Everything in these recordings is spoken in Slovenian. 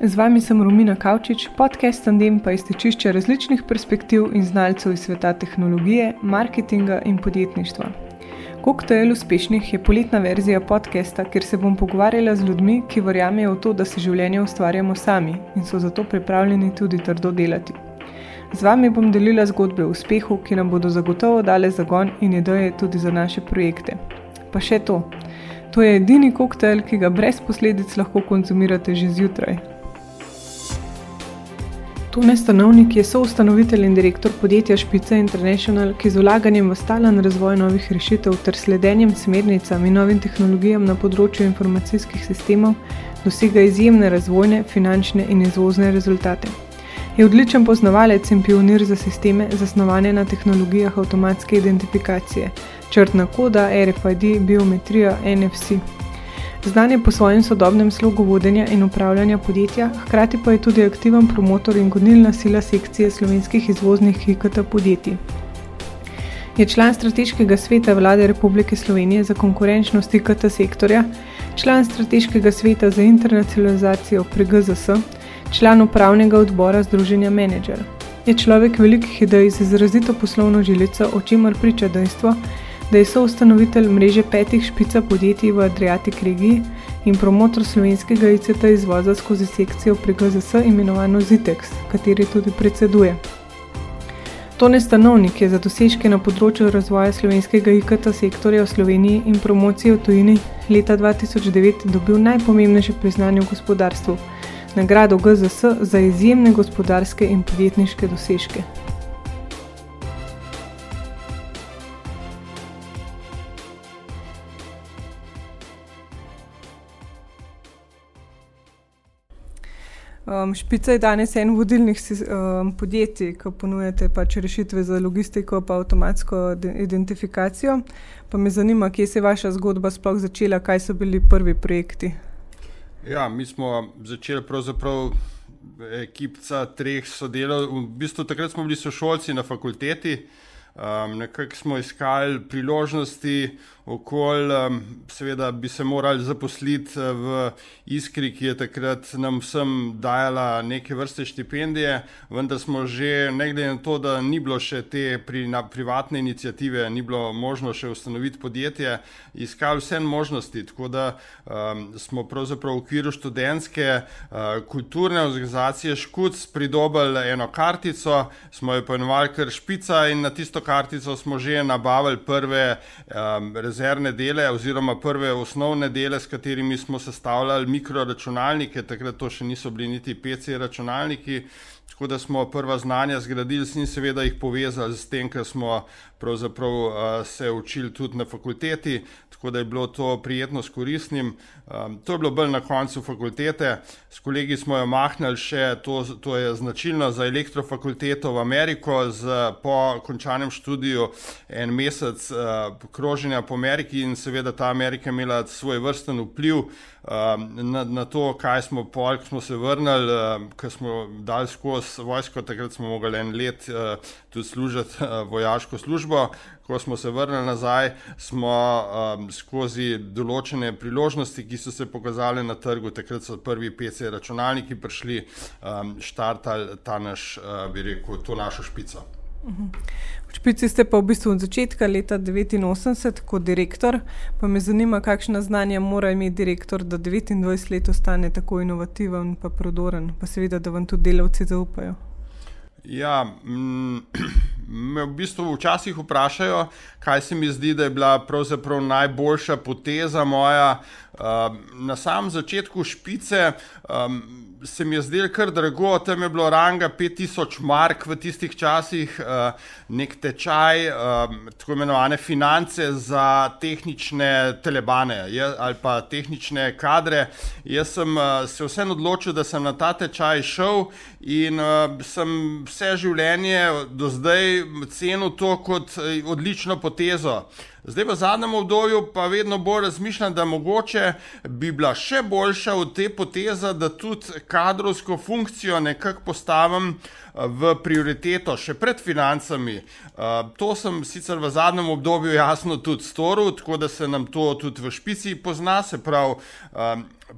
Z vami sem Romina Kavčič, podcast Tandem pa iztečišče različnih perspektiv in znalcev iz sveta tehnologije, marketinga in podjetništva. Koktajl uspešnih je poletna verzija podcasta, kjer se bom pogovarjala z ljudmi, ki verjamejo v to, da se življenje ustvarjamo sami in so zato pripravljeni tudi trdo delati. Z vami bom delila zgodbe o uspehu, ki nam bodo zagotovo dale zagon in ideje tudi za naše projekte. Pa še to. To je edini koktajl, ki ga brez posledic lahko konzumirate že zjutraj. Tone Stanovnik je soustanovitelj in direktor podjetja Špica International, ki z vlaganjem v stalen razvoj novih rešitev ter sledenjem smernicam in novim tehnologijam na področju informacijskih sistemov dosega izjemne razvojne, finančne in izvozne rezultate. Je odličen poznavalec in pionir za sisteme, zasnovane na tehnologijah avtomatske identifikacije, črtna koda, RFID, biometrija, NFC. Znan je po svojem sodobnem slogu vodenja in upravljanja podjetja, hkrati pa je tudi aktiven promotor in gonilna sila sekcije slovenskih izvoznih IKT podjetij. Je član strateškega sveta vlade Republike Slovenije za konkurenčnost IKT sektorja, član strateškega sveta za internacionalizacijo pri GZS, član upravnega odbora Združenja Manager. Je človek velikih idej z izrazito poslovno žilico, o čemer priča dejstvo, da je soustanovitelj mreže petih špica podjetij v Adriatic regiji in promotor slovenskega ICT izvoza skozi sekcijo pri GZS imenovano Zitex, kateri tudi predseduje. Tone Stanovnik je za dosežke na področju razvoja slovenskega IKT sektorja v Sloveniji in promocije v tujini leta 2009 dobil najpomembnejše priznanje v gospodarstvu, nagrado GZS za izjemne gospodarske in podjetniške dosežke. Um, Špica je danes en vodilnih um, podjetij, ki ponujate pač rešitve za logistiko in avtomatsko identifikacijo. Pa me zanima, kje se je vaša zgodba sploh začela, kaj so bili prvi projekti. Ja, mi smo začeli pravzaprav ekipca treh sodelavcev. V bistvu takrat smo bili sošolci na fakulteti. Um, nekako smo iskali priložnosti, okolj, um, seveda bi se morali zaposliti uh, v Iskri, ki je takrat nam vsem dajala neke vrste štipendije, vendar smo že, ne glede na to, da ni bilo še te pri, na, privatne inicijative, ni bilo možno še ustanoviti podjetje, iskali vse možnosti. Tako da um, smo pravzaprav v okviru študentske uh, kulturne organizacije Škuc pridobili eno kartico, smo jo poimenovali kar špica in na tisto kartico smo že nabavili prve um, rezervne dele, oziroma prve osnovne dele, s katerimi smo sestavljali mikroračunalnike. Takrat to še niso bili niti PC računalniki. Tako da smo prva znanja zgradili in seveda jih povezali s tem, kar smo pravzaprav uh, se učili tudi na fakulteti, tako da je bilo to prijetno s koristnim. Um, to je bilo bolj na koncu fakultete, s kolegi smo jo mahnili še, to, to je značilno za elektrofakulteto v Ameriko, z, po končanem študiju en mesec uh, kroženja po Ameriki in seveda ta Amerika imela svoj vrsten vpliv uh, na, na to, kaj smo pol, ko smo se vrnili, uh, ko smo dali skozi vojsko, takrat smo mogli en let uh, tudi služiti uh, vojaško službo službo, ko smo se vrnili nazaj, smo um, skozi določene priložnosti, ki so se pokazale na trgu, takrat so prvi PC računalniki prišli, um, štartali ta naš, uh, bi rekel, to našo špico. V špici ste pa v bistvu od začetka leta 1989 kot direktor. Pa me zanima, kakšna znanja mora imeti direktor, da 29 let ostane tako inovativen in prodoren, pa seveda, da vam tudi delavci zaupajo. Ja, mm, me v bistvu včasih vprašajo, kaj se mi zdi, da je bila pravzaprav najboljša poteza moja. Uh, na samem začetku špice um, se mi je zdelo kar drago, tam je bilo ranga 5000 mark v tistih časih, uh, nek tečaj, uh, tako imenovane finance za tehnične telebane ali pa tehnične kadre. Jaz sem uh, se vseeno odločil, da sem na ta tečaj šel in uh, sem vse življenje do zdaj cenil to kot odlično potezo. Zdaj v zadnjem obdobju pa vedno bolj razmišljam, da mogoče bi bila še boljša od te poteze, da tudi kadrovsko funkcijo nekako postavim eh, v prioriteto, še pred financami. Eh, to sem sicer v zadnjem obdobju jasno tudi storil, tako da se nam to tudi v špici pozna, se pravi.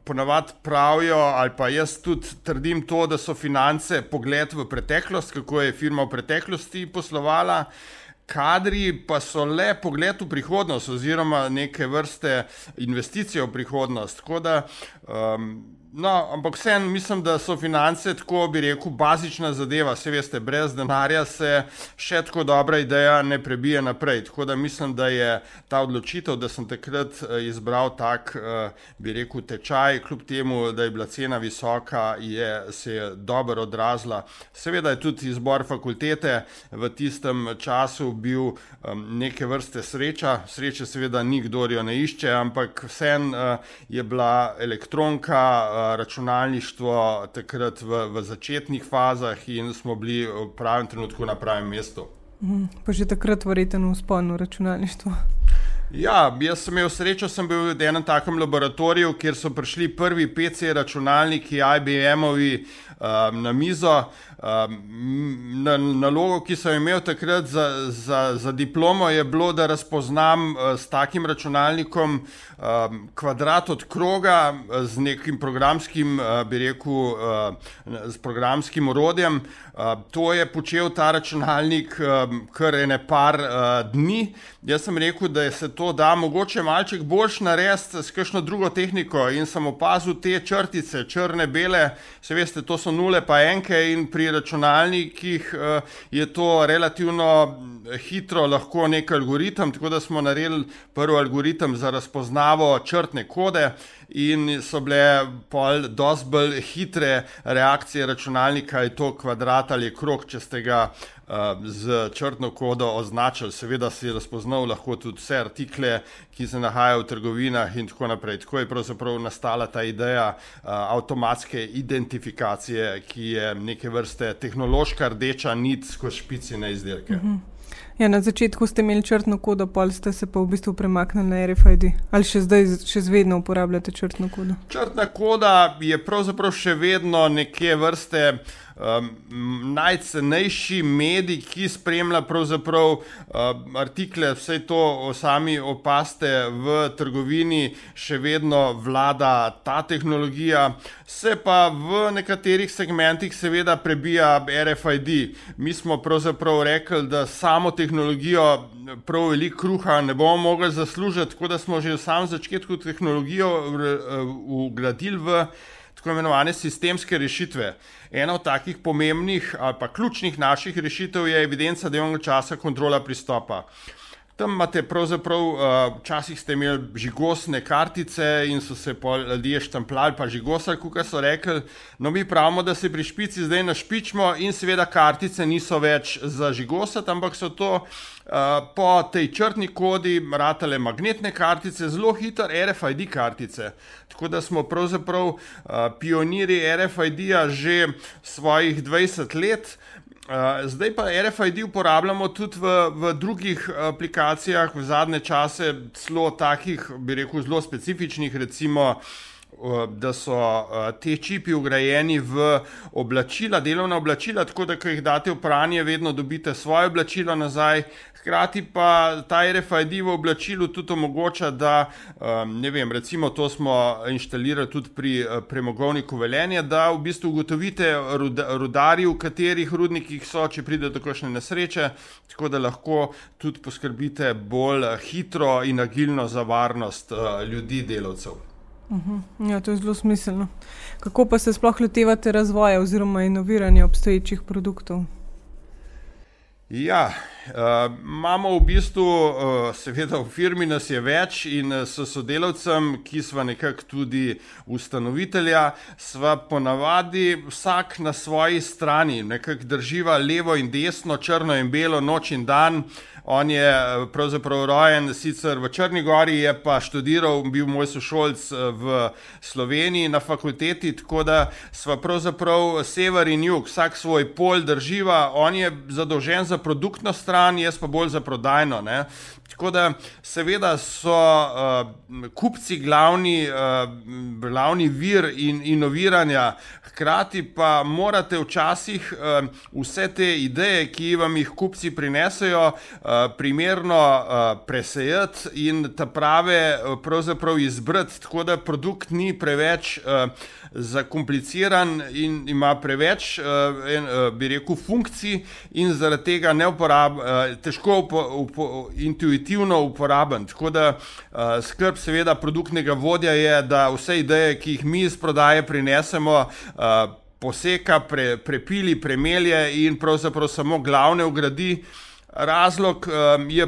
Ponavadi pravijo, ali pa jaz tudi trdim to, da so finance pogled v preteklost, kako je firma v preteklosti poslovala. Kadri pa so le pogled v prihodnost, oziroma neke vrste investicije v prihodnost. Tako da um, No, ampak vseeno mislim, da so finance, tako bi rekel, bazična zadeva. Se veste, brez denarja se še tako dobra ideja ne prebije naprej. Tako da mislim, da je ta odločitev, da sem takrat eh, izbral tak, eh, bi rekel, tečaj, kljub temu, da je bila cena visoka, je se je dobro odrazila. Seveda je tudi izbor fakultete v tistem času bil neke vrste sreča. Sreče seveda ni kdo jo ne išče, ampak vseeno eh, je bila elektronka računalništvo takrat v, v začetnih fazah in smo bili v pravem trenutku na pravem mestu. Mhm. Pa že takrat, verjetno, v sponu računalništva. Ja, jaz sem imel srečo, sem bil v enem takem laboratoriju, kjer so prišli prvi PC računalniki, IBM-ovi um, na mizo. Um, nalogo, ki sem imel takrat za, za, za diplomo, je bilo, da razpoznam uh, s takim računalnikom um, kvadrat od kroga uh, z nekim programskim, uh, bi rekel, uh, s programskim orodjem. Uh, to je počel ta računalnik um, kar ene par uh, dni. Jaz sem rekel, da se to da mogoče malček boljš narediti s kakšno drugo tehniko in sem opazil te črtice, črne, bele, se veste, to so nule pa enke in pri računalnikih eh, je to relativno hitro lahko nek algoritem, tako da smo naredili prvi algoritem za razpoznavo črtne kode in so bile pol dosti bolj hitre reakcije računalnika, je to kvadrat ali krok, če ste ga z črtno kodo označili. Seveda si razpoznal lahko tudi vse artikle, ki se nahajajo v trgovinah in tako naprej. Tako je pravzaprav nastala ta ideja uh, avtomatske identifikacije, ki je neke vrste tehnološka rdeča nit skozi špicine izdelke. Uh mhm. Ja, na začetku ste imeli črtno kodo, pol ste se pa v bistvu premaknili na RFID. Ali še zdaj, še vedno uporabljate črtno kodo? Črtna koda je pravzaprav še vedno neke vrste um, najcenejši medij, ki spremlja pravzaprav um, artikle, vse to o sami opaste v trgovini, še vedno vlada ta tehnologija, se pa v nekaterih segmentih seveda prebija RFID. Mi smo pravzaprav rekli, da samo tehnologijo prav veliko kruha ne bomo mogli zaslužiti, tako da smo že v samem začetku tehnologijo ugradili v tako imenovane sistemske rešitve. Ena od takih pomembnih ali pa ključnih naših rešitev je evidenca delovnega časa, kontrola pristopa. Tam imate pravzaprav, uh, včasih ste imeli žigosne kartice in so se ljudje štampljali, pa žigosali, kot so rekli. No, mi pravimo, da se pri špici zdaj našpičmo in seveda kartice niso več za žigosati, ampak so to uh, po tej črtni kodi, ratale magnetne kartice, zelo hitre RFID kartice. Tako da smo pravzaprav uh, pionirji RFID-ja že svojih 20 let. Zdaj pa RFID uporabljamo tudi v, v drugih aplikacijah, v zadnje čase, zelo takih, bi rekel, zelo specifičnih, recimo uh, da so te čipi ugrajeni v oblačila, delovna oblačila, tako da, ko jih date v pranje, vedno dobite svoje oblačilo nazaj. Hkrati pa ta RFID v oblačilu tudi omogoča, da, ne vem, recimo to smo inštalirali tudi pri premogovniku velenja, da v bistvu ugotovite rudarji, v katerih rudnikih so, če pride do kakšne nesreče, tako da lahko tudi poskrbite bolj hitro in agilno za varnost ljudi, delavcev. Uh -huh. Ja, to je zelo smiselno. Kako pa se sploh lotevate razvoja oziroma inoviranja obstoječih produktov? Ja, uh, imamo v bistvu, uh, seveda, v firmi nas je več in uh, s sodelavcem, ki smo nekako tudi ustanovitelja, sva ponavadi vsak na svoji strani, nekako drživa levo in desno, črno in belo, noč in dan. On je eh, pravzaprav rojen sicer v Črni Gori, je pa študiral, bil moj sošolc eh, v Sloveniji na fakulteti, tako da sva pravzaprav sever in jug, vsak svoj pol drživa. On je zadolžen za produktno stran, jaz pa bolj za prodajno. Ne. Tako da, seveda, so uh, kupci glavni, uh, glavni vir in inoviranja, hkrati pa morate včasih uh, vse te ideje, ki vam jih kupci prinesejo, uh, primerno uh, presejati in ta prave uh, izbrati, tako da produkt ni preveč zakompliciran in ima preveč, en, bi rekel, funkcij in zaradi tega ne uporablja, uh, težko upo, upo, intuitivno uporaben. Tako da skrb, seveda, produktnega vodja je, da vse ideje, ki jih mi iz prodaje prinesemo, poseka, pre, prepili, premelje in pravzaprav samo glavne ugradi. Razlog um, je,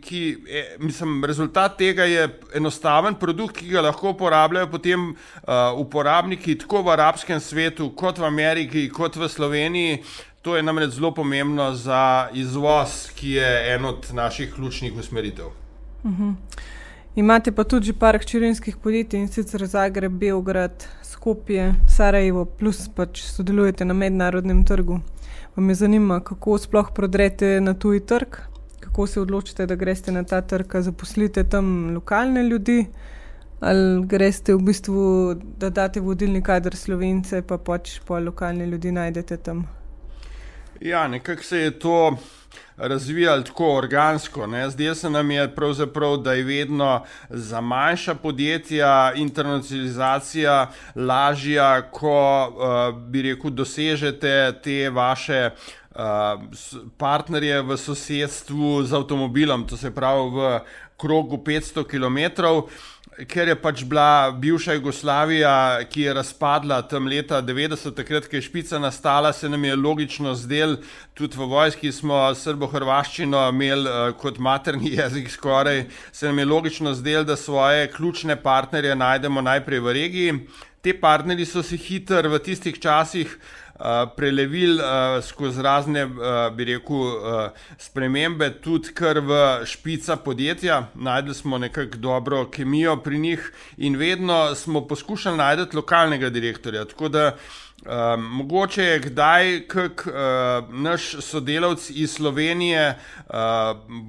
ki je, mislim, rezultat tega je enostaven produkt, ki ga lahko uporabljajo potem uh, uporabniki tako v arabskem svetu, kot v Ameriki, kot v Sloveniji. To je namreč zelo pomembno za izvoz, ki je en od naših ključnih usmeritev. Uh mhm. -huh. Imate pa tudi par hčerinskih podjetij in sicer Zagreb, Beograd, Skopje, Sarajevo, plus pač sodelujete na mednarodnem trgu. Pa me zanima, kako sploh prodrete na tuji trg, kako se odločite, da greste na ta trg, zaposlite tam lokalne ljudi. Ali greste v bistvu, da date vodilni kader slovence, pa pač po lokalne ljudi najdete tam? Ja, nekako se je to razvijalo tako organsko. Zdaj se nam je pravzaprav, da je vedno za manjša podjetja internacionalizacija lažja, ko uh, bi rekel, dosežete te vaše. Uh, partnerje v sosedstvu z avtomobilom, to se pravi v krogu 500 km ker je pač bila bivša Jugoslavija, ki je razpadla tam leta 90, takrat, ko je špica nastala, se nam je logično zdel, tudi v vojski smo srbo-hrvaščino imeli uh, kot materni jezik skoraj, se nam je logično zdel, da svoje ključne partnerje najdemo najprej v regiji. Te partnerji so si hitro v tistih časih uh, prelevili uh, skozi razne, uh, bi rekel, uh, spremembe, tudi kar v špica podjetja. Najdli smo nekako dobro kemijo pri njih in vedno smo poskušali najti lokalnega direktorja. Tako da uh, Um, mogoče je kdaj kak uh, naš sodelavc iz Slovenije, uh,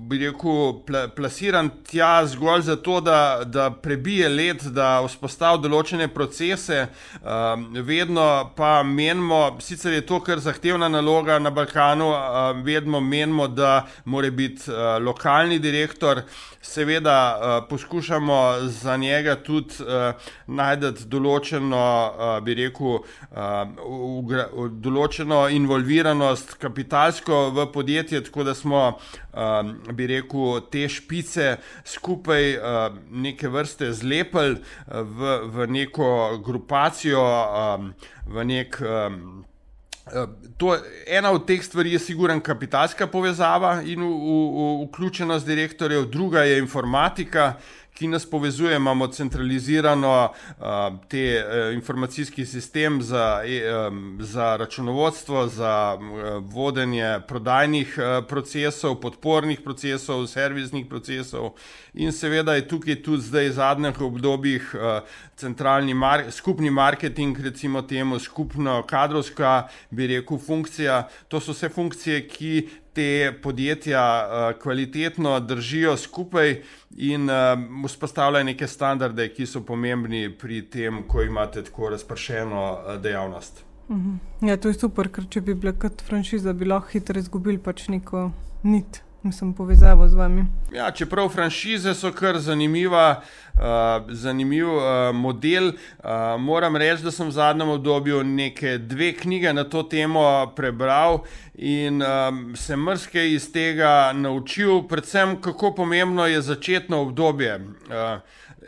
bi rekel, pla, plasiran tja zgolj zato, da, da prebije let, da vzpostavi določene procese, um, vedno pa menimo, sicer je to kar zahtevna naloga na Balkanu, uh, vedno menimo, da mora biti uh, lokalni direktor. Seveda uh, poskušamo za njega tudi uh, najti določeno, uh, bi rekel, uh, uh, določeno involviranost kapitalsko v podjetje, tako da smo, uh, bi rekel, te špice skupaj uh, neke vrste zlepili v, v neko grupacijo, um, v nek. Um, To, ena od teh stvari je sigurno kapitalska povezava in vključenost direktorjev, druga je informatika, ki nas povezuje, imamo centralizirano te uh, informacijski sistem za, um, za računovodstvo, za vodenje prodajnih procesov, podpornih procesov, servisnih procesov in seveda je tukaj tudi zdaj v zadnjih obdobjih centralni mar skupni marketing, recimo temu skupno kadrovska, bi rekel, funkcija. To so vse funkcije, ki te podjetja uh, kvalitetno držijo skupaj in uh, vzpostavljajo neke standarde, ki so pomembni pri tem, ko imate tako razpršeno uh, dejavnost. Uh mhm. -huh. Ja, to je super, ker če bi bila kot franšiza, bi lahko hitro izgubili pač neko nit nisem povezal z vami. Ja, čeprav franšize so kar zanimiva, uh, zanimiv uh, model, uh, moram reči, da sem v zadnjem obdobju nekaj dve knjige na to temo prebral in um, se mrske iz tega naučil, predvsem kako pomembno je začetno obdobje. Uh,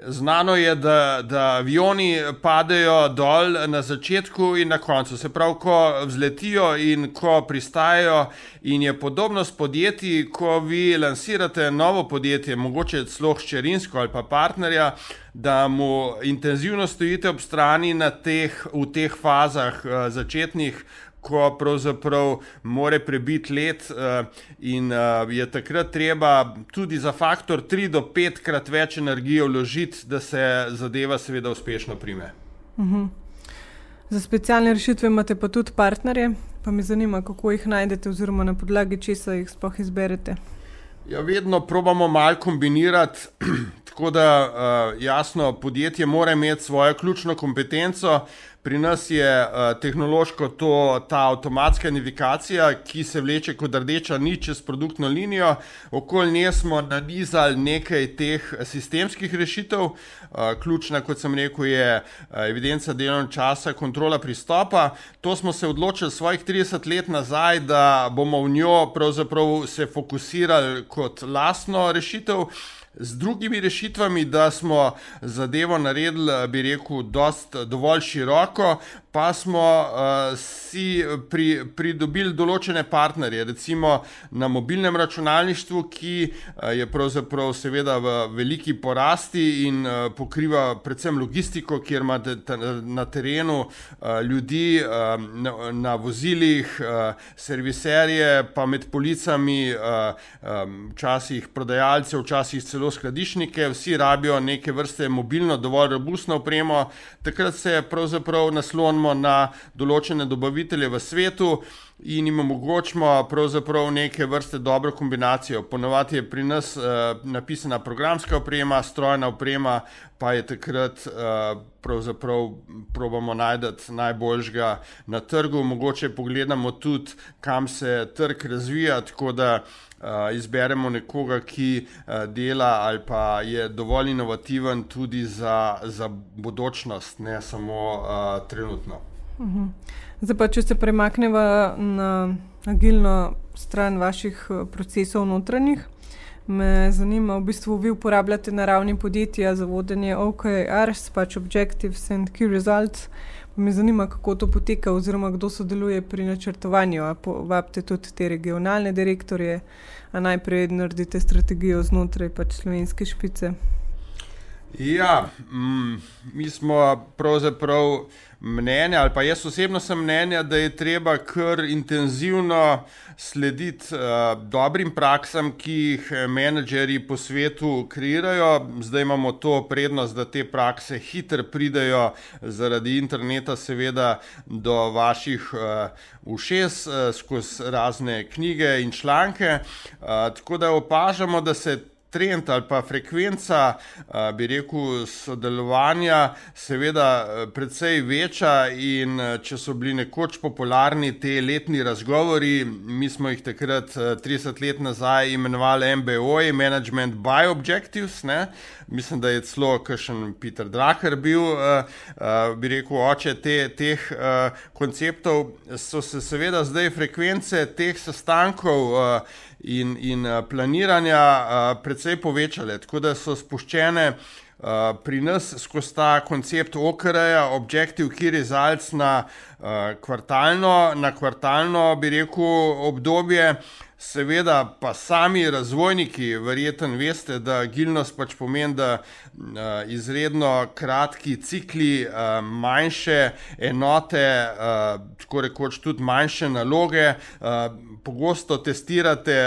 Znano je, da, da avioni padejo dol na začetku in na koncu. Se pravi, ko vzletijo in ko pristajajo, in je podobno s podjetji, ko vi lansirate novo podjetje, mogoče celo hčerinsko ali pa partnerja, da mu intenzivno stojite ob strani teh, v teh fazah uh, začetnih ko pravzaprav more prebiti let, uh, in uh, je takrat treba tudi za faktor 3 do 5 krat več energije vložiti, da se zadeva seveda uspešno prime. Uh mhm. -huh. Za specialne rešitve imate pa tudi partnerje, pa me zanima, kako jih najdete, oziroma na podlagi česa jih sploh izberete. Ja, vedno probamo malo kombinirati, tako da uh, jasno, podjetje mora imeti svojo ključno kompetenco, Pri nas je uh, tehnološko to ta avtomatska navigacija, ki se vleče kot rdeča nič čez produktno linijo. Okoli nje smo nanizali nekaj teh sistemskih rešitev. Uh, ključna, kot sem rekel, je evidenca delovnega časa, kontrola pristopa. To smo se odločili svojih 30 let nazaj, da bomo v njo pravzaprav se fokusirali kot lastno rešitev z drugimi rešitvami, da smo zadevo naredili, bi rekel, dost, dovolj široko, pa smo uh, si pri, pridobili določene partnerje, recimo na mobilnem računalništvu, ki uh, je pravzaprav seveda v veliki porasti in uh, pokriva predvsem logistiko, kjer imate na terenu uh, ljudi uh, na, na vozilih, uh, serviserje, pa med policami, uh, um, prodajalce, včasih celo skladišnike, vsi rabijo neke vrste mobilno, dovolj robustno opremo, takrat se pravzaprav naslon navezujemo na določene dobavitelje v svetu in jim omogočimo pravzaprav neke vrste dobro kombinacijo. Ponovadi je pri nas uh, napisana programska oprema, strojna oprema, pa je takrat uh, pravzaprav probamo najti najboljšega na trgu. Mogoče pogledamo tudi, kam se trg razvija, tako da uh, izberemo nekoga, ki uh, dela ali pa je dovolj inovativen tudi za, za bodočnost, ne samo uh, trenutno. Mhm. Zdaj pa, če se premaknemo na agilno stran vaših procesov notranjih. Me zanima, v bistvu vi uporabljate na ravni podjetja za vodenje OKRs, pač Objectives and Key Results. Me zanima, kako to poteka, oziroma kdo sodeluje pri načrtovanju. Vabite tudi te regionalne direktorje, a najprej naredite strategijo znotraj pač slovenske špice. Ja, mm, mi smo pravzaprav mnenja, ali pa jaz osebno sem mnenja, da je treba kar intenzivno slediti uh, dobrim praksam, ki jih eh, menedžeri po svetu kreirajo. Zdaj imamo to prednost, da te prakse hitro pridejo zaradi interneta, seveda do vaših uh, ušes uh, skozi razne knjige in članke. Uh, tako da opažamo, da se trend ali pa frekvenca, bi rekel, sodelovanja, seveda, precej večja. In če so bili nekoč popularni ti letni razgovori, mi smo jih takrat 30 let nazaj imenovali MBO, Management by Objectives. Ne? Mislim, da je celo kakšen Peter Drucker bil, bi rekel, oče te, teh konceptov. So se seveda zdaj frekvence teh sestankov in, in eh, planiranja uh, precej povečale, tako da so spuščene uh, pri nas skozi ta koncept OKR-ja, Objective Key Results na, uh, kvartalno, na kvartalno, bi rekel, obdobje. Seveda pa sami razvojniki verjetno veste, da agilnost pač pomeni, da uh, izredno kratki cikli, uh, manjše enote, uh, tako rekoč tudi manjše naloge, pogosto testirate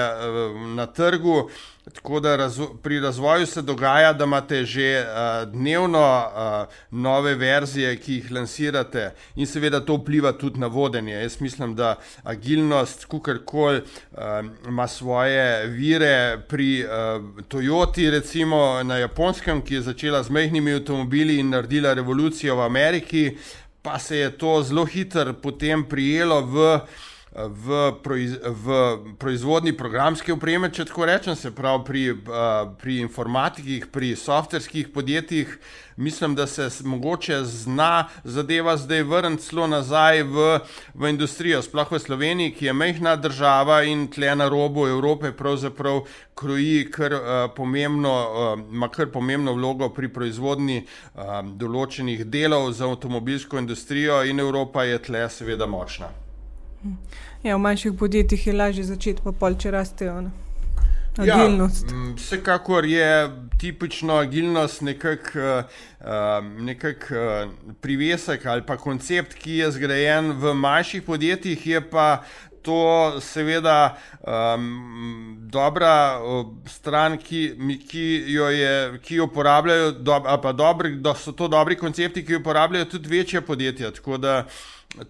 na trgu. Uh, Tako da razvo pri razvoju se dogaja, da imate že uh, dnevno uh, nove verzije, ki jih lansirate, in seveda to vpliva tudi na vodenje. Jaz mislim, da agilnost, kakorkoli, uh, ima svoje vire pri uh, Toyoti, recimo na Japonskem, ki je začela z mehkimi avtomobili in naredila revolucijo v Ameriki, pa se je to zelo hitro potem prijelo v v, proiz, v proizvodni programske opreme, če tako rečem, se pravi pri, pri informatikih, pri softverskih podjetjih. Mislim, da se mogoče zna zadeva zdaj vrniti celo nazaj v, v industrijo, sploh v Sloveniji, ki je mehna država in tle na robu Evrope pravzaprav kroji kar, uh, pomembno, uh, ima kar pomembno vlogo pri proizvodni uh, določenih delov za avtomobilsko industrijo in Evropa je tle seveda močna. Ja, v manjših podjetjih je lažje začeti, pa pol če rastejo. Ne? Ja, agilnost. Ja, vsekakor je tipično agilnost nekakšen uh, nekak, uh, privesek ali pa koncept, ki je zgrajen v manjših podjetjih, je pa to seveda um, dobra stran, ki, ki, jo je, ki jo uporabljajo, do, pa dobri, da so to dobri koncepti, ki jo uporabljajo tudi večje podjetja. Tako da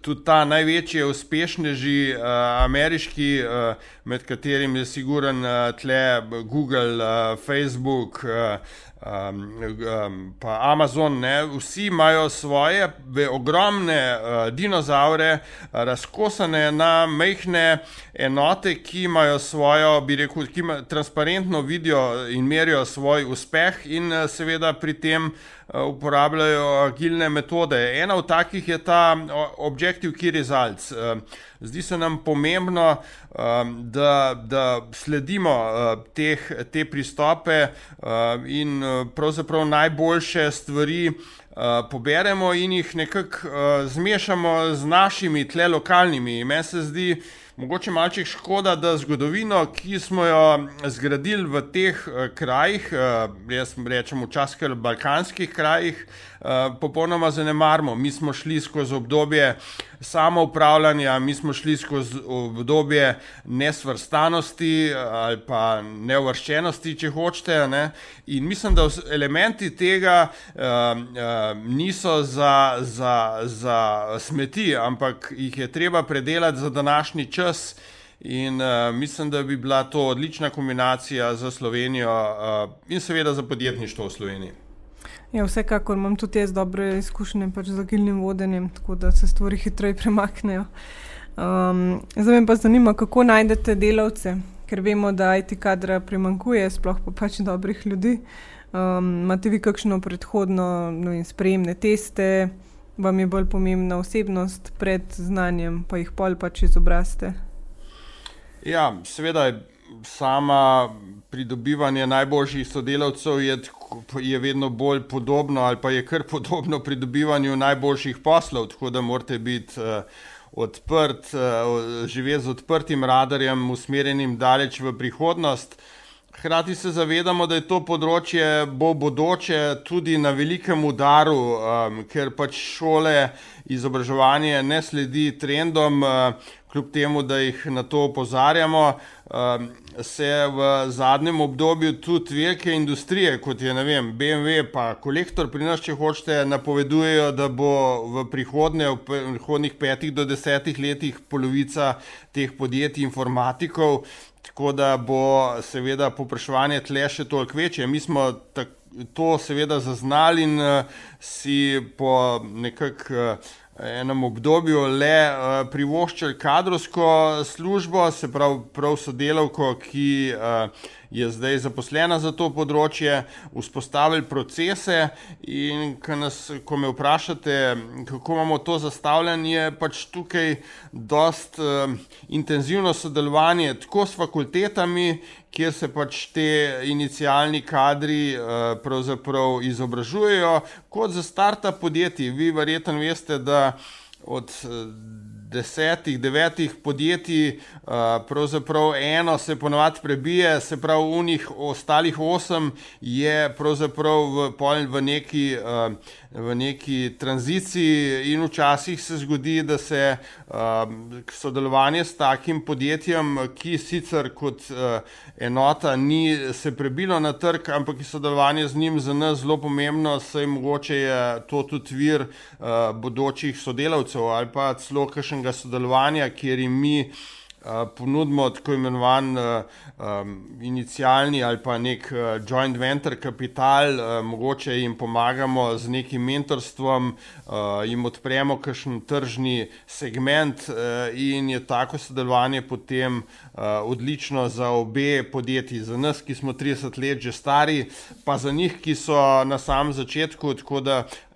tudi ta največji uspešneži, uh, ameriški, uh, med katerimi je siguren uh, tle Google, uh, Facebook. Uh, um, um, pa Amazon, ne, vsi imajo svoje ogromne uh, dinozaure, razkosane na mehke enote, ki imajo svojo, bi rekel, ki ima, transparentno vidijo in merijo svoj uspeh, in uh, seveda pri tem uh, uporabljajo agilne metode. Ena od takih je ta Objective Key Results. Uh, Zdi se nam pomembno, um, da, da sledimo uh, teh, te pristope uh, in uh, pravzaprav najboljše stvari uh, poberemo in jih nekako uh, zmešamo z našimi tle lokalnimi. Meni se zdi, mogoče malček škoda, da zgodovino, ki smo jo zgradili v teh krajih, jaz rečem včasih balkanskih krajih, popolnoma zanemarimo. Mi smo šli skozi obdobje samo upravljanja, mi smo šli skozi obdobje nesvrstanosti ali pa neuvrščenosti, če hočete. Ne? In mislim, da elementi tega uh, uh, niso za, za, za smeti, ampak jih je treba predelati za današnji čas. In uh, mislim, da bi bila to odlična kombinacija za Slovenijo uh, in seveda za podjetništvo v Sloveniji. Ja, vsekakor imam tudi jaz dobre izkušnje pač z agilnim vodenjem, tako da se stvari hitreje premaknejo. Um, zdaj me pa zanima, kako najdete delavce, ker vemo, da IT kadra primankuje, sploh pa pač dobrih ljudi. Um, imate vi kakšno predhodno no, in sprejemne teste, vam je bolj pomembna osebnost pred znanjem, pa jih pol pač izobraste? Ja, seveda je sama pridobivanje najboljših sodelavcev je, je vedno bolj podobno ali pa je kar podobno pridobivanju najboljših poslov, tako da morate biti uh, odprt, uh, živeti z odprtim radarjem, usmerjenim daleč v prihodnost. Hrati se zavedamo, da je to področje bo bodoče tudi na velikem udaru, um, ker pač šole, izobraževanje ne sledi trendom, uh, kljub temu, da jih na to opozarjamo. Um, se v zadnjem obdobju tudi velike industrije, kot je vem, BMW, pa kolektor pri nas, če hočete, napovedujejo, da bo v prihodnje, v prihodnih petih do desetih letih polovica teh podjetij informatikov, tako da bo seveda popraševanje tle še toliko večje. Mi smo to seveda zaznali in uh, si po nekakšnem uh, enem obdobju le uh, privoščili kadrovsko službo, se pravi, prav sodelavko, ki uh, je zdaj zaposlena za to področje, vzpostavili procese. In ko, nas, ko me vprašate, kako imamo to zastavljeno, je pač tukaj dost uh, intenzivno sodelovanje tako s fakultetami, kjer se pač te inicijalni kadri uh, izobražujejo, kot za start-up podjetji. Vi verjetno veste, da od desetih, devetih podjetij, pravzaprav eno se ponovadi prebije, se pravi, v njih ostalih osem je pravzaprav v, v neki v neki tranziciji, in včasih se zgodi, da se uh, sodelovanje s takim podjetjem, ki sicer kot uh, enota ni se prebilo na trg, ampak je sodelovanje z njim za nas zelo pomembno, saj mogoče je to tudi vir uh, bodočih sodelavcev ali pa celo kakšnega sodelovanja, kjer jim mi ponudimo tako imenovan um, inicialni ali pa nek joint venture kapital, uh, mogoče jim pomagamo z nekim mentorstvom, uh, jim odpremo kakšen tržni segment uh, in je tako sodelovanje potem uh, odlično za obe podjetji, za nas, ki smo 30 let že stari, pa za njih, ki so na samem začetku,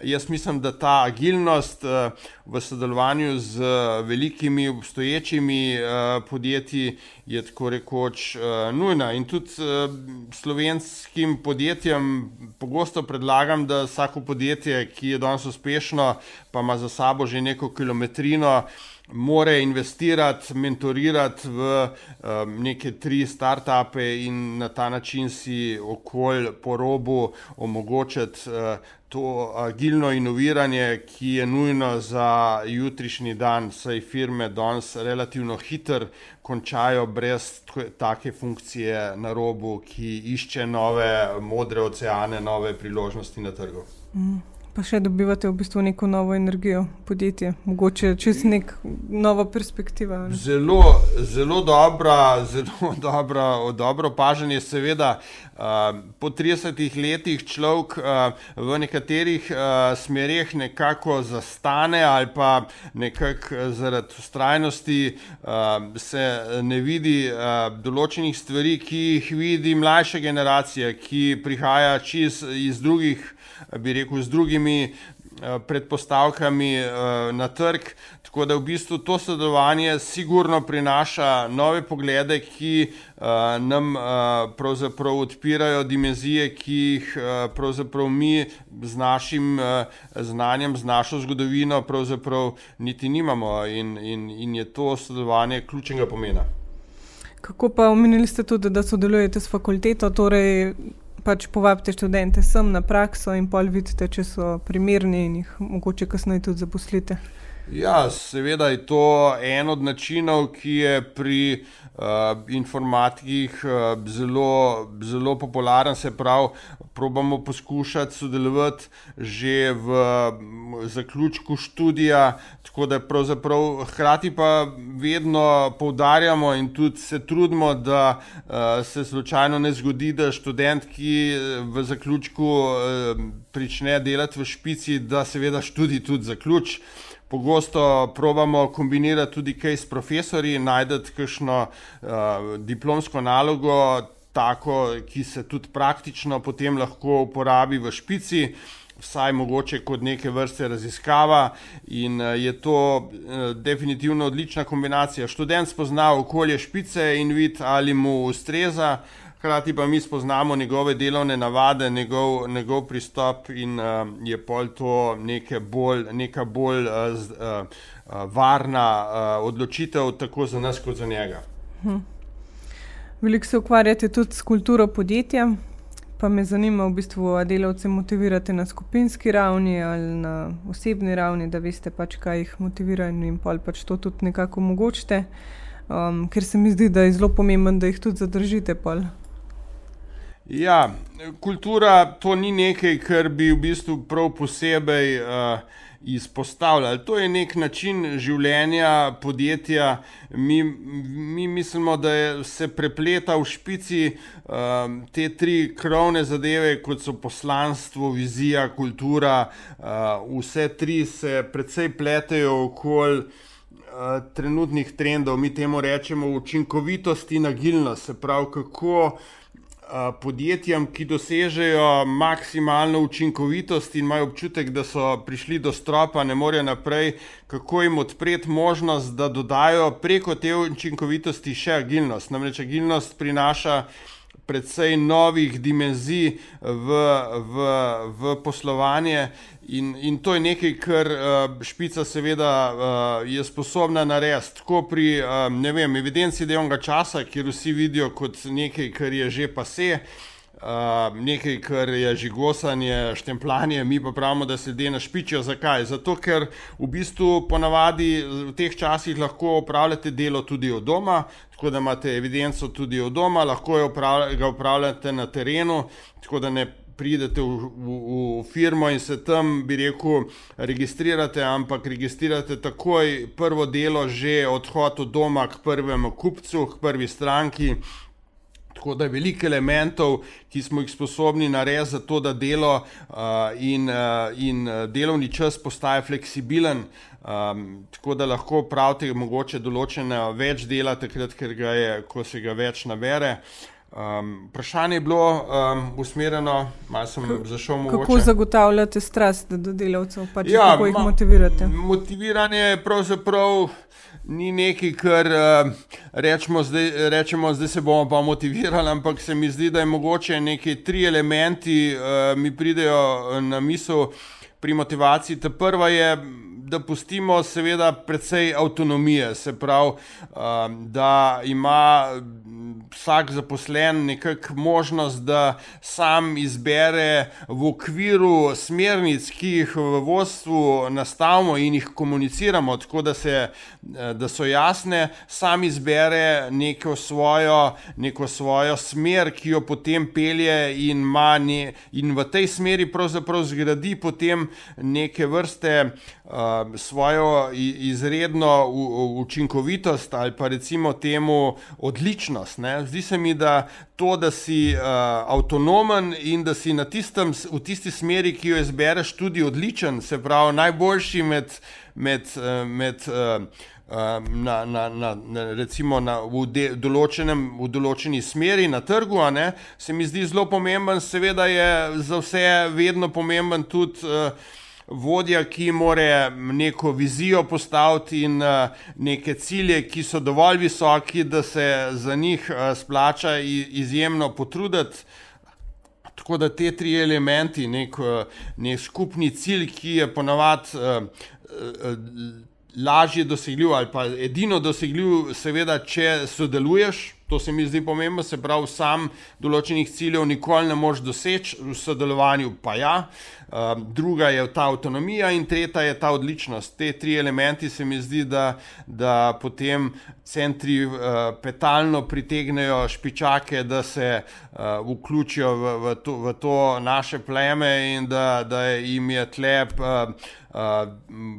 jaz mislim, da ta agilnost uh, v sodelovanju z velikimi obstoječimi uh, podjetij je tako rekoč uh, nujna. In tudi uh, slovenskim podjetjem pogosto predlagam, da vsako podjetje, ki je danes uspešno, pa ima za sabo že neko kilometrino, more investirati, mentorirati v um, neke tri start-upe in na ta način si okolj po robu omogočiti uh, to agilno inoviranje, ki je nujno za jutrišnji dan, saj firme danes relativno hitro končajo brez take funkcije na robu, ki išče nove modre oceane, nove priložnosti na trgu. Mm pa še dobivate v bistvu neko novo energijo, podjetje, mogoče čez nek novo perspektivo. Ne? Zelo, zelo dobra, zelo dobra, dobro opažanje, seveda. Uh, po 30 letih človek uh, v nekaterih uh, smerih nekako zastane, ali pa nekako zaradi ustrajnosti uh, se ne vidi uh, določenih stvari, ki jih vidi mlajša generacija, ki prihaja čez iz drugih bi rekel, z drugimi eh, predpostavkami eh, na trg. Tako da v bistvu to sodelovanje sigurno prinaša nove poglede, ki eh, nam pravzaprav odpirajo dimenzije, ki jih pravzaprav mi z našim znanjem, z našo zgodovino pravzaprav niti nimamo in, in, in je to sodelovanje ključnega pomena. Kako pa omenili ste tudi, da sodelujete s fakulteto, torej pač povabite študente sem na prakso in pol vidite, če so primerni in jih mogoče kasneje tudi zaposlite. Ja, seveda je to en od načinov, ki je pri uh, informatikih uh, zelo, zelo popularen, se pravi, probamo poskušati sodelovati že v zaključku študija, tako da pravzaprav hkrati pa vedno poudarjamo in tudi se trudimo, da uh, se slučajno ne zgodi, da študent, ki v zaključku uh, prične delati v špici, da seveda študij tudi zaključi. Pogosto probamo kombinirati tudi kaj s profesori, najti kakšno uh, diplomsko nalogo, tako, ki se tudi praktično potem lahko uporabi v špici, vsaj mogoče kot neke vrste raziskava. In uh, je to uh, definitivno odlična kombinacija. Študent spozna okolje špice in vidi, ali mu ustreza hkrati pa mi spoznamo njegove delovne navade, njegov, njegov pristop in uh, je pol to bolj, neka bolj varna odločitev, tako za nas, kot za njega. Hm. Veliko se ukvarjate tudi s kulturo podjetja. Pa me zanima, v bistvu, ali delavce motivirate na skupinski ravni ali na osebni ravni, da veste, pač, kaj jih motivira in jim pač to tudi nekako omogočite. Um, ker se mi zdi, da je zelo pomembno, da jih tudi zadržite. Pol. Ja, kultura to ni nekaj, kar bi v bistvu prav posebej uh, izpostavljali. To je nek način življenja podjetja. Mi, mi mislimo, da se prepleta v špici uh, te tri krovne zadeve, kot so poslanstvo, vizija, kultura. Uh, vse tri se predvsej pletejo okoli. Trenutnih trendov, mi temu rečemo učinkovitost in agilnost, se pravi, kako uh, podjetjem, ki dosežejo maksimalno učinkovitost in imajo občutek, da so prišli do stropa, ne morejo naprej, kako jim odpreti možnost, da dodajo preko te učinkovitosti še agilnost. Namreč agilnost prinaša predvsej novih dimenzij v, v, v poslovanje. In, in to je nekaj, kar uh, špica, seveda, uh, je sposobna narediti. Tako pri um, vem, evidenci delovnega časa, kjer vsi vidijo kot nekaj, kar je že pase, uh, nekaj, kar je žigosanje, štempljanje, mi pa pravimo, da se ljudje našpičijo. Zakaj? Zato, ker v bistvu ponavadi v teh časih lahko upravljate delo tudi od doma, tako da imate evidenco tudi od doma, lahko ga upravljate na terenu, tako da ne pridete v, v, v firmo in se tam, bi rekel, registrirate, ampak registrirate takoj prvo delo, že odhod od doma k prvemu kupcu, k prvi stranki. Tako da je veliko elementov, ki smo jih sposobni narediti za to, da delo uh, in, uh, in delovni čas postaje fleksibilen. Um, tako da lahko pravite, mogoče določene več dela, takrat, ker ga je, ko se ga več nabere. Um, vprašanje je bilo um, usmerjeno, malo sem zašel v to. Kako zagotavljate strast do delavcev, pač ja, kako jih motivirate? Motiviranje je pravzaprav ni nekaj, kar uh, rečemo, zdaj, rečemo, zdaj se bomo pa motivirali, ampak se mi zdi, da je mogoče neki tri elementi, uh, mi pridejo na misel pri motivaciji. Ta prva je da pustimo, seveda, precej avtonomije, se pravi, um, da ima vsak zaposlen nekako možnost, da sam izbere v okviru smernic, ki jih v vodstvu nastavimo in jih komuniciramo, tako da, se, da so jasne, sam izbere neko svojo, neko svojo smer, ki jo potem pelje in, ne, in v tej smeri pravzaprav zgradi potem neke vrste uh, svojo izredno učinkovitost ali pa recimo temu odličnost. Ne? Zdi se mi, da to, da si uh, avtonomen in da si tistem, v tisti smeri, ki jo izbereš, tudi odličen, se pravi najboljši med. med, uh, med uh, Na, na, na, recimo na, v, de, določenem, v določeni smeri na trgu, ne, se mi zdi zelo pomemben. Seveda je za vse vedno pomemben tudi uh, vodja, ki more neko vizijo postaviti in uh, neke cilje, ki so dovolj visoki, da se za njih uh, splača izjemno potruditi. Tako da te tri elementi, nek, nek skupni cilj, ki je ponavadi uh, lažje dosegljiv ali pa edino dosegljiv, seveda, če sodeluješ. To se mi zdi pomembno, se pravi, sam določenih ciljev nikoli ne moreš doseči, v sodelovanju pa ja. Um, druga je ta avtonomija in tretja je ta odličnost. Te tri elementi se mi zdi, da, da potem centri uh, petalno pritegnejo špičake, da se uh, vključijo v, v, to, v to naše pleme in da, da jim je tlep. Uh,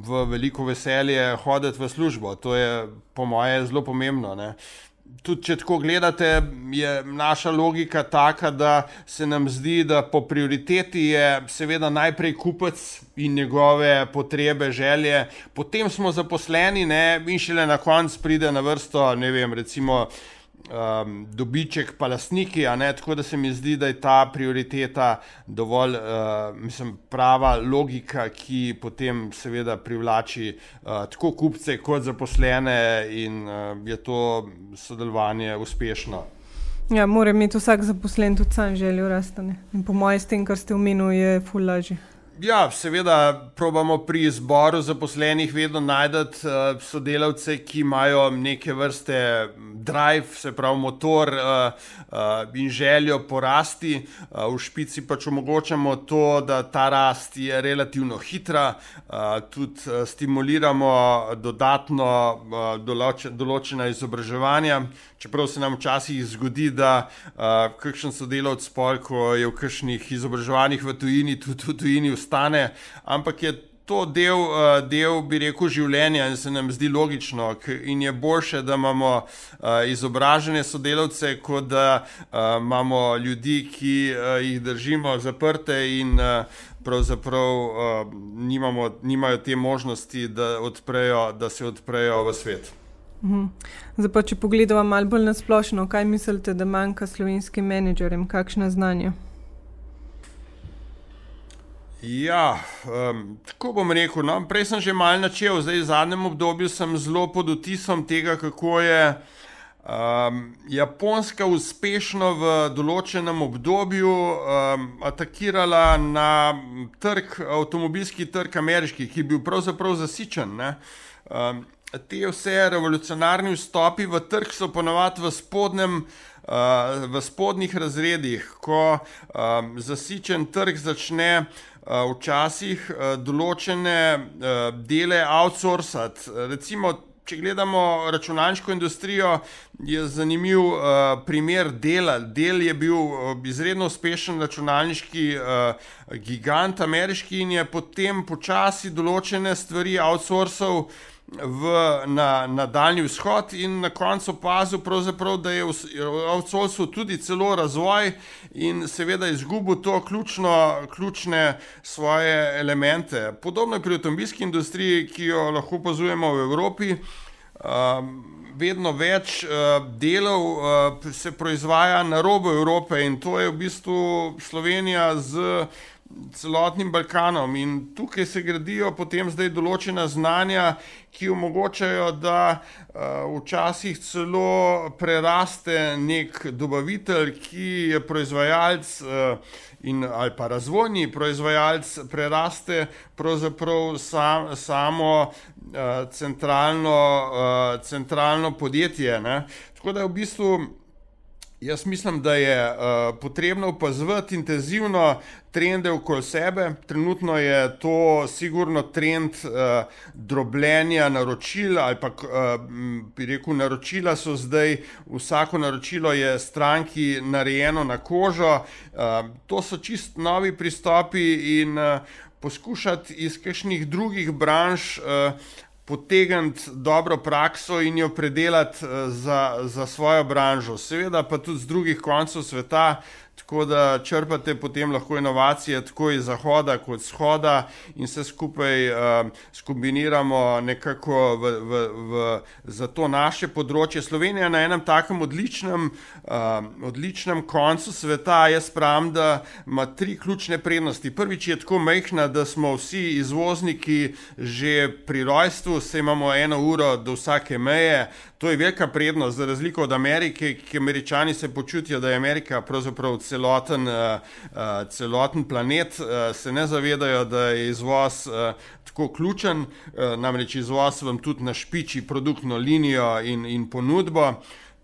v veliko veselje hoditi v službo. To je, po mojem, zelo pomembno. Uh, tudi če tako gledate, je naša logika taka, da se nam zdi, da po prioriteti je seveda najprej kupec in njegove potrebe, želje, potem smo zaposleni ne, in šele na koncu pride na vrsto, ne vem, recimo um, dobiček, pa lastniki. Tako da se mi zdi, da je ta prioriteta dovolj, uh, mislim, prava logika, ki potem seveda privlači uh, tako kupce, kot zaposlene, in uh, je to sodelovanje uspešno. Ja, mora imeti vsak zaposlen tudi sam željo rasti. In po mojem, s tem, kar ste omenili, je fulaži. Ja, seveda, probamo pri izboru zaposlenih vedno najti uh, sodelavce, ki imajo neke vrste drive, se pravi motor uh, uh, in željo porasti. Uh, v špici pač omogočamo to, da ta rast je relativno hitra, uh, tudi stimuliramo dodatno uh, določ določena izobraževanja. Čeprav se nam včasih zgodi, da uh, kakšen sodelavec, ko je v kakšnih izobraževanjih v tujini, tudi v tujini ostane, ampak je to del, uh, del, bi rekel, življenja in se nam zdi logično. In je boljše, da imamo uh, izobražene sodelavce, kot da uh, imamo ljudi, ki jih držimo zaprte in pravzaprav nimamo, nimajo te možnosti, da, odprejo, da se odprejo v svet. Mhm. Zdaj pa, če pogledamo malo bolj na splošno, kaj mislite, da manjka slovenskim menedžerjem, kakšno znanje? Ja, um, tako bom rekel. No, prej sem že malo načel, zdaj v zadnjem obdobju sem zelo pod vtisom tega, kako je um, Japonska uspešno v določenem obdobju um, atakirala na trg, avtomobilski trg ameriški, ki je bil pravzaprav zasičen. Um, te vse revolucionarni vstopi v trg so ponovadi v spodnjem. V spodnjih razredih, ko um, zasičen trg začne uh, včasih uh, določene uh, dele outsourcati. Recimo, če gledamo računalniško industrijo, je zanimiv uh, primer dela. Del je bil izredno uspešen računalniški uh, gigant, ameriški, in je potem počasi določene stvari outsourcal v, na, na daljni vzhod in na koncu opazil, da je v avtomobilu tudi celo razvoj in seveda izgubil to ključno, ključne svoje elemente. Podobno je pri avtomobilski industriji, ki jo lahko opazujemo v Evropi. Um, vedno več uh, delov uh, se proizvaja na robu Evrope in to je v bistvu Slovenija z celotnim Balkanom. In tukaj se gradijo potem zdaj določena znanja, ki omogočajo, da uh, včasih celo preraste nek dobavitelj, ki je proizvajalec uh, in, ali pa razvojni proizvajalec, preraste pravzaprav sam, samo uh, centralno, centralno podjetje. Ne? Tako da je v bistvu Jaz mislim, da je uh, potrebno opazovati intenzivno trende okoli sebe. Trenutno je to sigurno trend uh, drobljenja naročil ali pa uh, bi rekel, naročila so zdaj, vsako naročilo je stranki narejeno na kožo. Uh, to so čist novi pristopi in uh, poskušati iz kakšnih drugih branž. Uh, potegniti dobro prakso in jo predelati uh, za, za svojo branžo, seveda pa tudi z drugih koncev sveta, tako da črpate potem lahko inovacije tako iz zahoda kot shoda in se skupaj uh, skombiniramo nekako v, v, v, za to naše področje. Slovenija je na enem takem odličnem, uh, odličnem koncu sveta. Jaz pravim, da ima tri ključne prednosti. Prvič je tako mehna, da smo vsi izvozniki že pri rojstvu, se imamo eno uro do vsake meje. To je velika prednost, za razliko od Amerike, ki američani se počutijo, da je Amerika pravzaprav celoten, uh, uh, celoten planet, uh, se ne zavedajo, da je izvoz uh, tako ključen, uh, namreč izvoz vam tudi našpiči produktno linijo in, in ponudbo.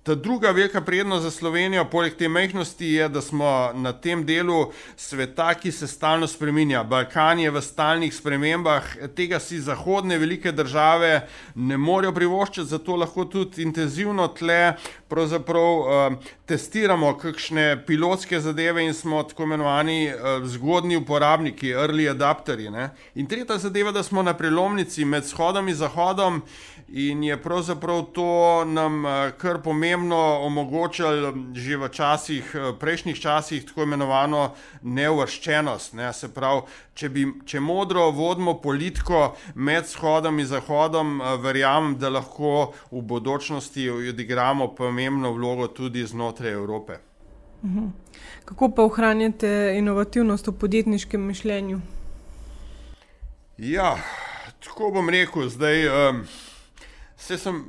Ta druga velika prednost za Slovenijo, poleg te mehkosti, je, da smo na tem delu sveta, ki se stalno spreminja. Balkan je v stalnih spremembah, tega si zahodne velike države ne morejo privoščiti, zato lahko tudi intenzivno tle uh, testiramo kakšne pilotske zadeve in smo tako imenovani uh, zgodni uporabniki, early adapteri. Ne? In tretja zadeva, da smo na prelomnici med shodom in zahodom in je pravzaprav to nam uh, kar pomembno pomembno omogočali že v časih, eh, prejšnjih časih, tako imenovano neuvrščenost. Ne? Se pravi, če, bi, če modro vodimo politiko med shodom in zahodom, eh, verjamem, da lahko v bodočnosti odigramo pomembno vlogo tudi znotraj Evrope. Mhm. Kako pa ohranjate inovativnost v podjetniškem mišljenju? Ja, tako bom rekel, zdaj. Um, sem,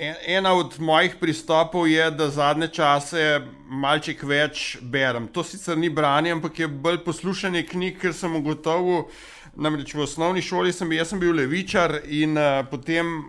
um, ena od mojih pristopov je, da zadnje čase malček več berem. To sicer ni branje, ampak je bolj poslušanje knjig, ker sem ugotovil, namreč v osnovni šoli sem, sem bil levičar in uh, potem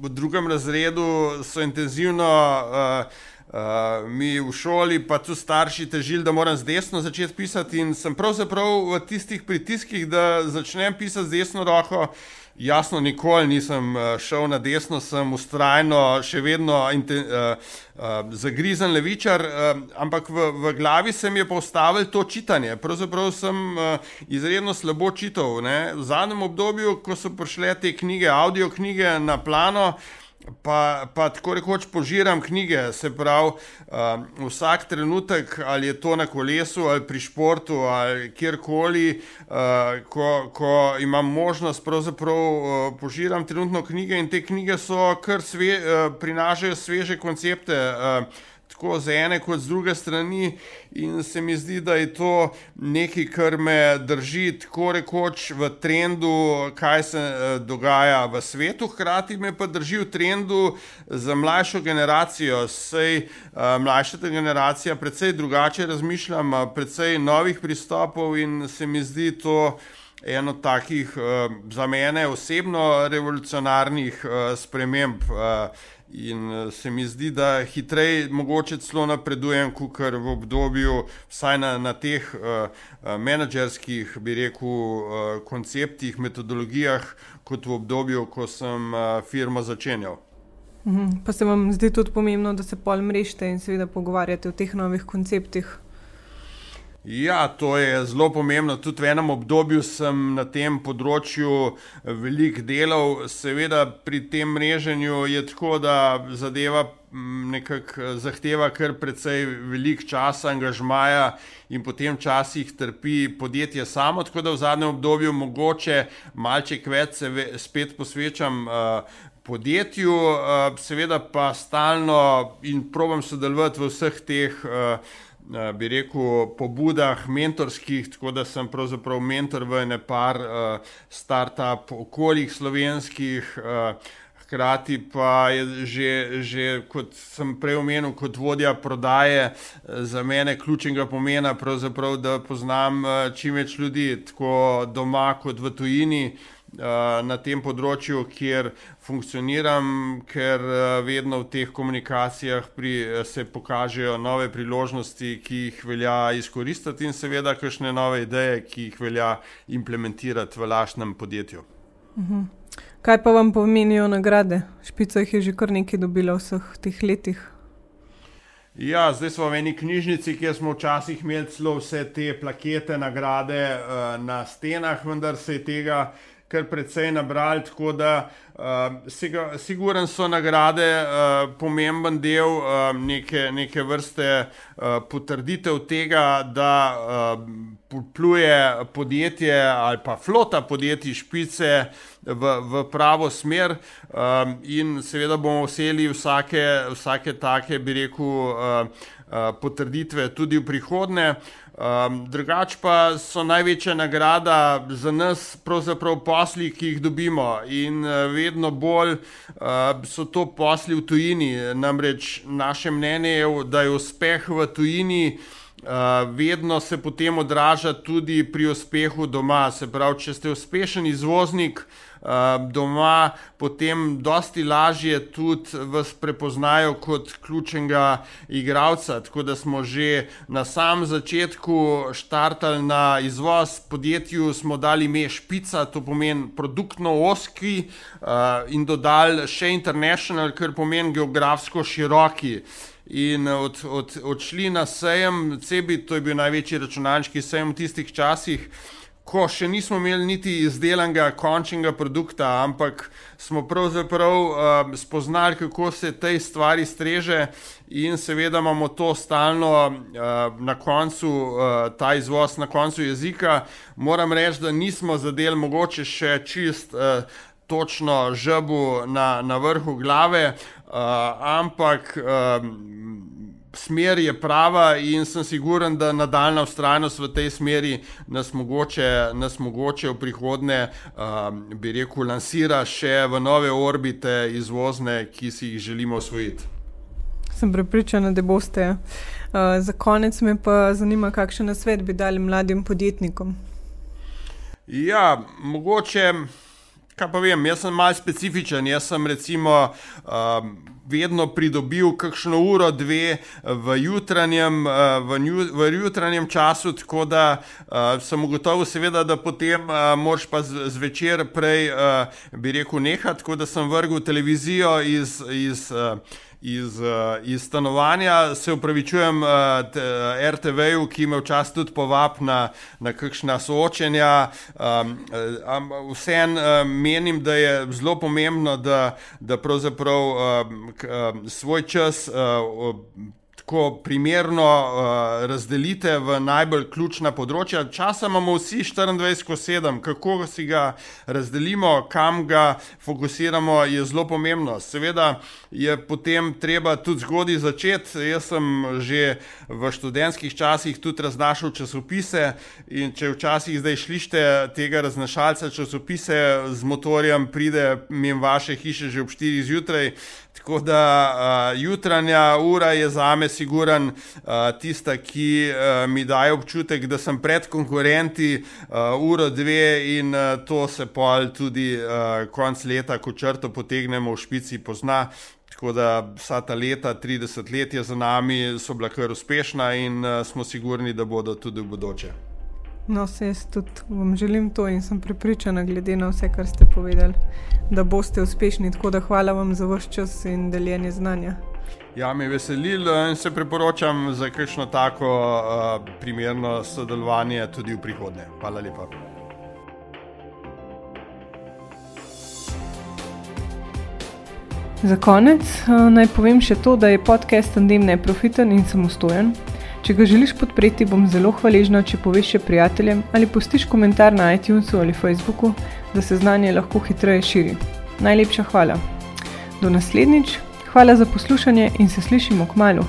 v drugem razredu so intenzivno. Uh, Uh, mi v šoli, pa tudi starši, težili, da moram z desno začeti pisati, in sem pravzaprav v tistih pritiskih, da začnem pisati z desno roko, uh, Jasno, nikoli nisem eh, šel na desno, sem ustrajno, še vedno inten, uh, uh, zagrizen levičar, uh, ampak v, v glavi se mi je postavilo to čitanje. Pravzaprav sem uh, izredno slabo čital. Ne? V zadnjem obdobju, ko so prišle te knjige, audio knjige na plano, uh, pa, pa tako rekoč požiram knjige, se pravi, uh, vsak trenutek, ali je to na kolesu, ali pri športu, ali kjerkoli, uh, ko, ko imam možnost, pravzaprav uh, požiram trenutno knjige in te knjige so kar sve, uh, prinašajo sveže koncepte. Uh, tako z ene kot z druge strani, in se mi zdi, da je to nekaj, kar me drži tako rekoč v trendu, kaj se eh, dogaja v svetu, hkrati me pa drži v trendu za mlajšo generacijo. Sej eh, mlajša generacija precej drugače razmišlja, precej novih pristopov in se mi zdi to. Eno takih uh, za mene osebno revolucionarnih sprememb. In eh, se mi zdi, da hitreje, mogoče celo napredujem, kot v obdobju, vsaj na, na teh uh, menedžerskih, bi rekel, uh, konceptih, metodologijah, kot v obdobju, ko sem uh, firmo začenjal. Mhm. Pa se vam zdi tudi pomembno, da se pol mrežite in seveda pogovarjate o teh novih konceptih. Ja, to je zelo pomembno. Tudi v enem obdobju sem na tem področju veliko delal. Seveda pri tem mreženju je tako, da zadeva mm, nekako zahteva kar precej velik čas, angažmaja in potem včasih trpi podjetje samo. Tako da v zadnjem obdobju mogoče malček več se ve, spet posvečam. Uh, Podjetju, seveda pa stalno in probujem sodelovati v vseh teh uh, Eh, bi rekel, pobudah mentorskih, tako da sem pravzaprav mentor v ne par uh, start-up okoljih slovenskih. Uh, Hkrati pa je že, že, kot sem prej omenil, kot vodja prodaje, za mene ključnega pomena, da poznam čim več ljudi, tako doma kot v tujini. Na tem področju, kjer funkcioniram, ker vedno v teh komunikacijah pri, se pokažejo nove priložnosti, ki jih velja izkoristiti, in seveda, kakšne nove ideje, ki jih velja implementirati v lašnem podjetju. Mhm. Kaj pa vam pomenijo nagrade? Špica jih je že kar nekaj dobila v vseh teh letih. Ja, zdaj smo v eni knjižnici, kjer smo včasih imeli celo vse te plakete, nagrade uh, na stenah, vendar se je tega kar precej nabrali. Tako da uh, siguren so nagrade uh, pomemben del uh, neke, neke vrste uh, potrditev tega, da uh, pluje podjetje ali pa flota podjetij špice v, v pravo smer um, in seveda bomo veseli vsake, vsake take, bi rekel, uh, uh, potrditve tudi v prihodnje. Um, drugač pa so največja nagrada za nas, pravzaprav posli, ki jih dobimo, in uh, vedno bolj uh, so to posli v tujini. Namreč naše mnenje je, da je uspeh v tujini. Uh, vedno se potem odraža tudi pri uspehu doma. Se pravi, če ste uspešen izvoznik, uh, doma, potem dosti lažje tudi vas prepoznajo kot ključnega igralca. Tako da smo že na samem začetku štartali na izvoz podjetju, smo dali ime Špica, to pomeni produktno oski uh, in dodali še international, kar pomeni geografsko široki. In od, od, odšli na sejem, cebi, to je bil največji računalniški sejem v tistih časih ko še nismo imeli niti izdelanega končnega produkta, ampak smo pravzaprav uh, spoznali, kako se tej stvari streže, in seveda imamo to stalno uh, na koncu, uh, ta izvoz na koncu jezika. Moram reči, da nismo zadeli mogoče še čist. Uh, Točno žabu na, na vrhu glave, uh, ampak um, smer je prava in sem siguren, da nadaljna ustrajnost v tej smeri nas mogoče, nas mogoče v prihodnje, um, bi rekel, lansira še v nove orbite izvozne, ki si jih želimo osvojiti. Sem prepričana, da boste. Uh, za konec me pa zanima, kakšen svet bi dali mladim podjetnikom. Ja, mogoče. Kaj pa vem, jaz sem mal specifičen. Jaz sem recimo um, vedno pridobil kakšno uro, dve v jutranjem, uh, v, nju, v jutranjem času, tako da uh, sem ugotovil, seveda, da potem uh, moraš pa zvečer prej, uh, bi rekel, nehati, tako da sem vrgel televizijo iz. iz uh, iz, uh, iz stanovanja. Se upravičujem uh, eh, RTV-ju, ki me včasih tudi povab na, na kakšna soočenja. Um, um, um, menim, da je zelo pomembno, da, da pravzaprav um, um, svoj čas. Uh, tako primerno uh, razdelite v najbolj ključna področja. Časa imamo vsi 24-7, kako si ga razdelimo, kam ga fokusiramo, je zelo pomembno. Seveda je potem treba tudi zgodaj začeti. Jaz sem že v študentskih časih tudi raznašal časopise in če včasih zdaj šlište tega raznašalca časopise z motorjem, pride mimo vaše hiše že ob 4 zjutraj. Tako da uh, jutranja ura je za me siguran uh, tista, ki uh, mi daje občutek, da sem pred konkurenti uh, uro, dve in to se pol tudi konc leta, ko črto potegnemo v špici, pozna. Tako da vsa ta leta, 30 let je za nami, so bila kar uspešna in uh, smo sigurni, da bodo tudi v bodoče. No, se jaz tudi vam želim to in sem pripričana, glede na vse, kar ste povedali, da boste uspešni. Tako da hvala vam za vaš čas in deljenje znanja. Ja, me veselilo in se priporočam za kakšno tako uh, primerno sodelovanje tudi v prihodnje. Hvala lepa. Za konec uh, naj povem še to, da je podcast Tandem neprofiten in samostojen. Če ga želiš podpreti, bom zelo hvaležna, če poveš še prijateljem ali postiš komentar na iTunesu ali Facebooku, da se znanje lahko hitreje širi. Najlepša hvala. Do naslednjič, hvala za poslušanje in se slišimo k malu.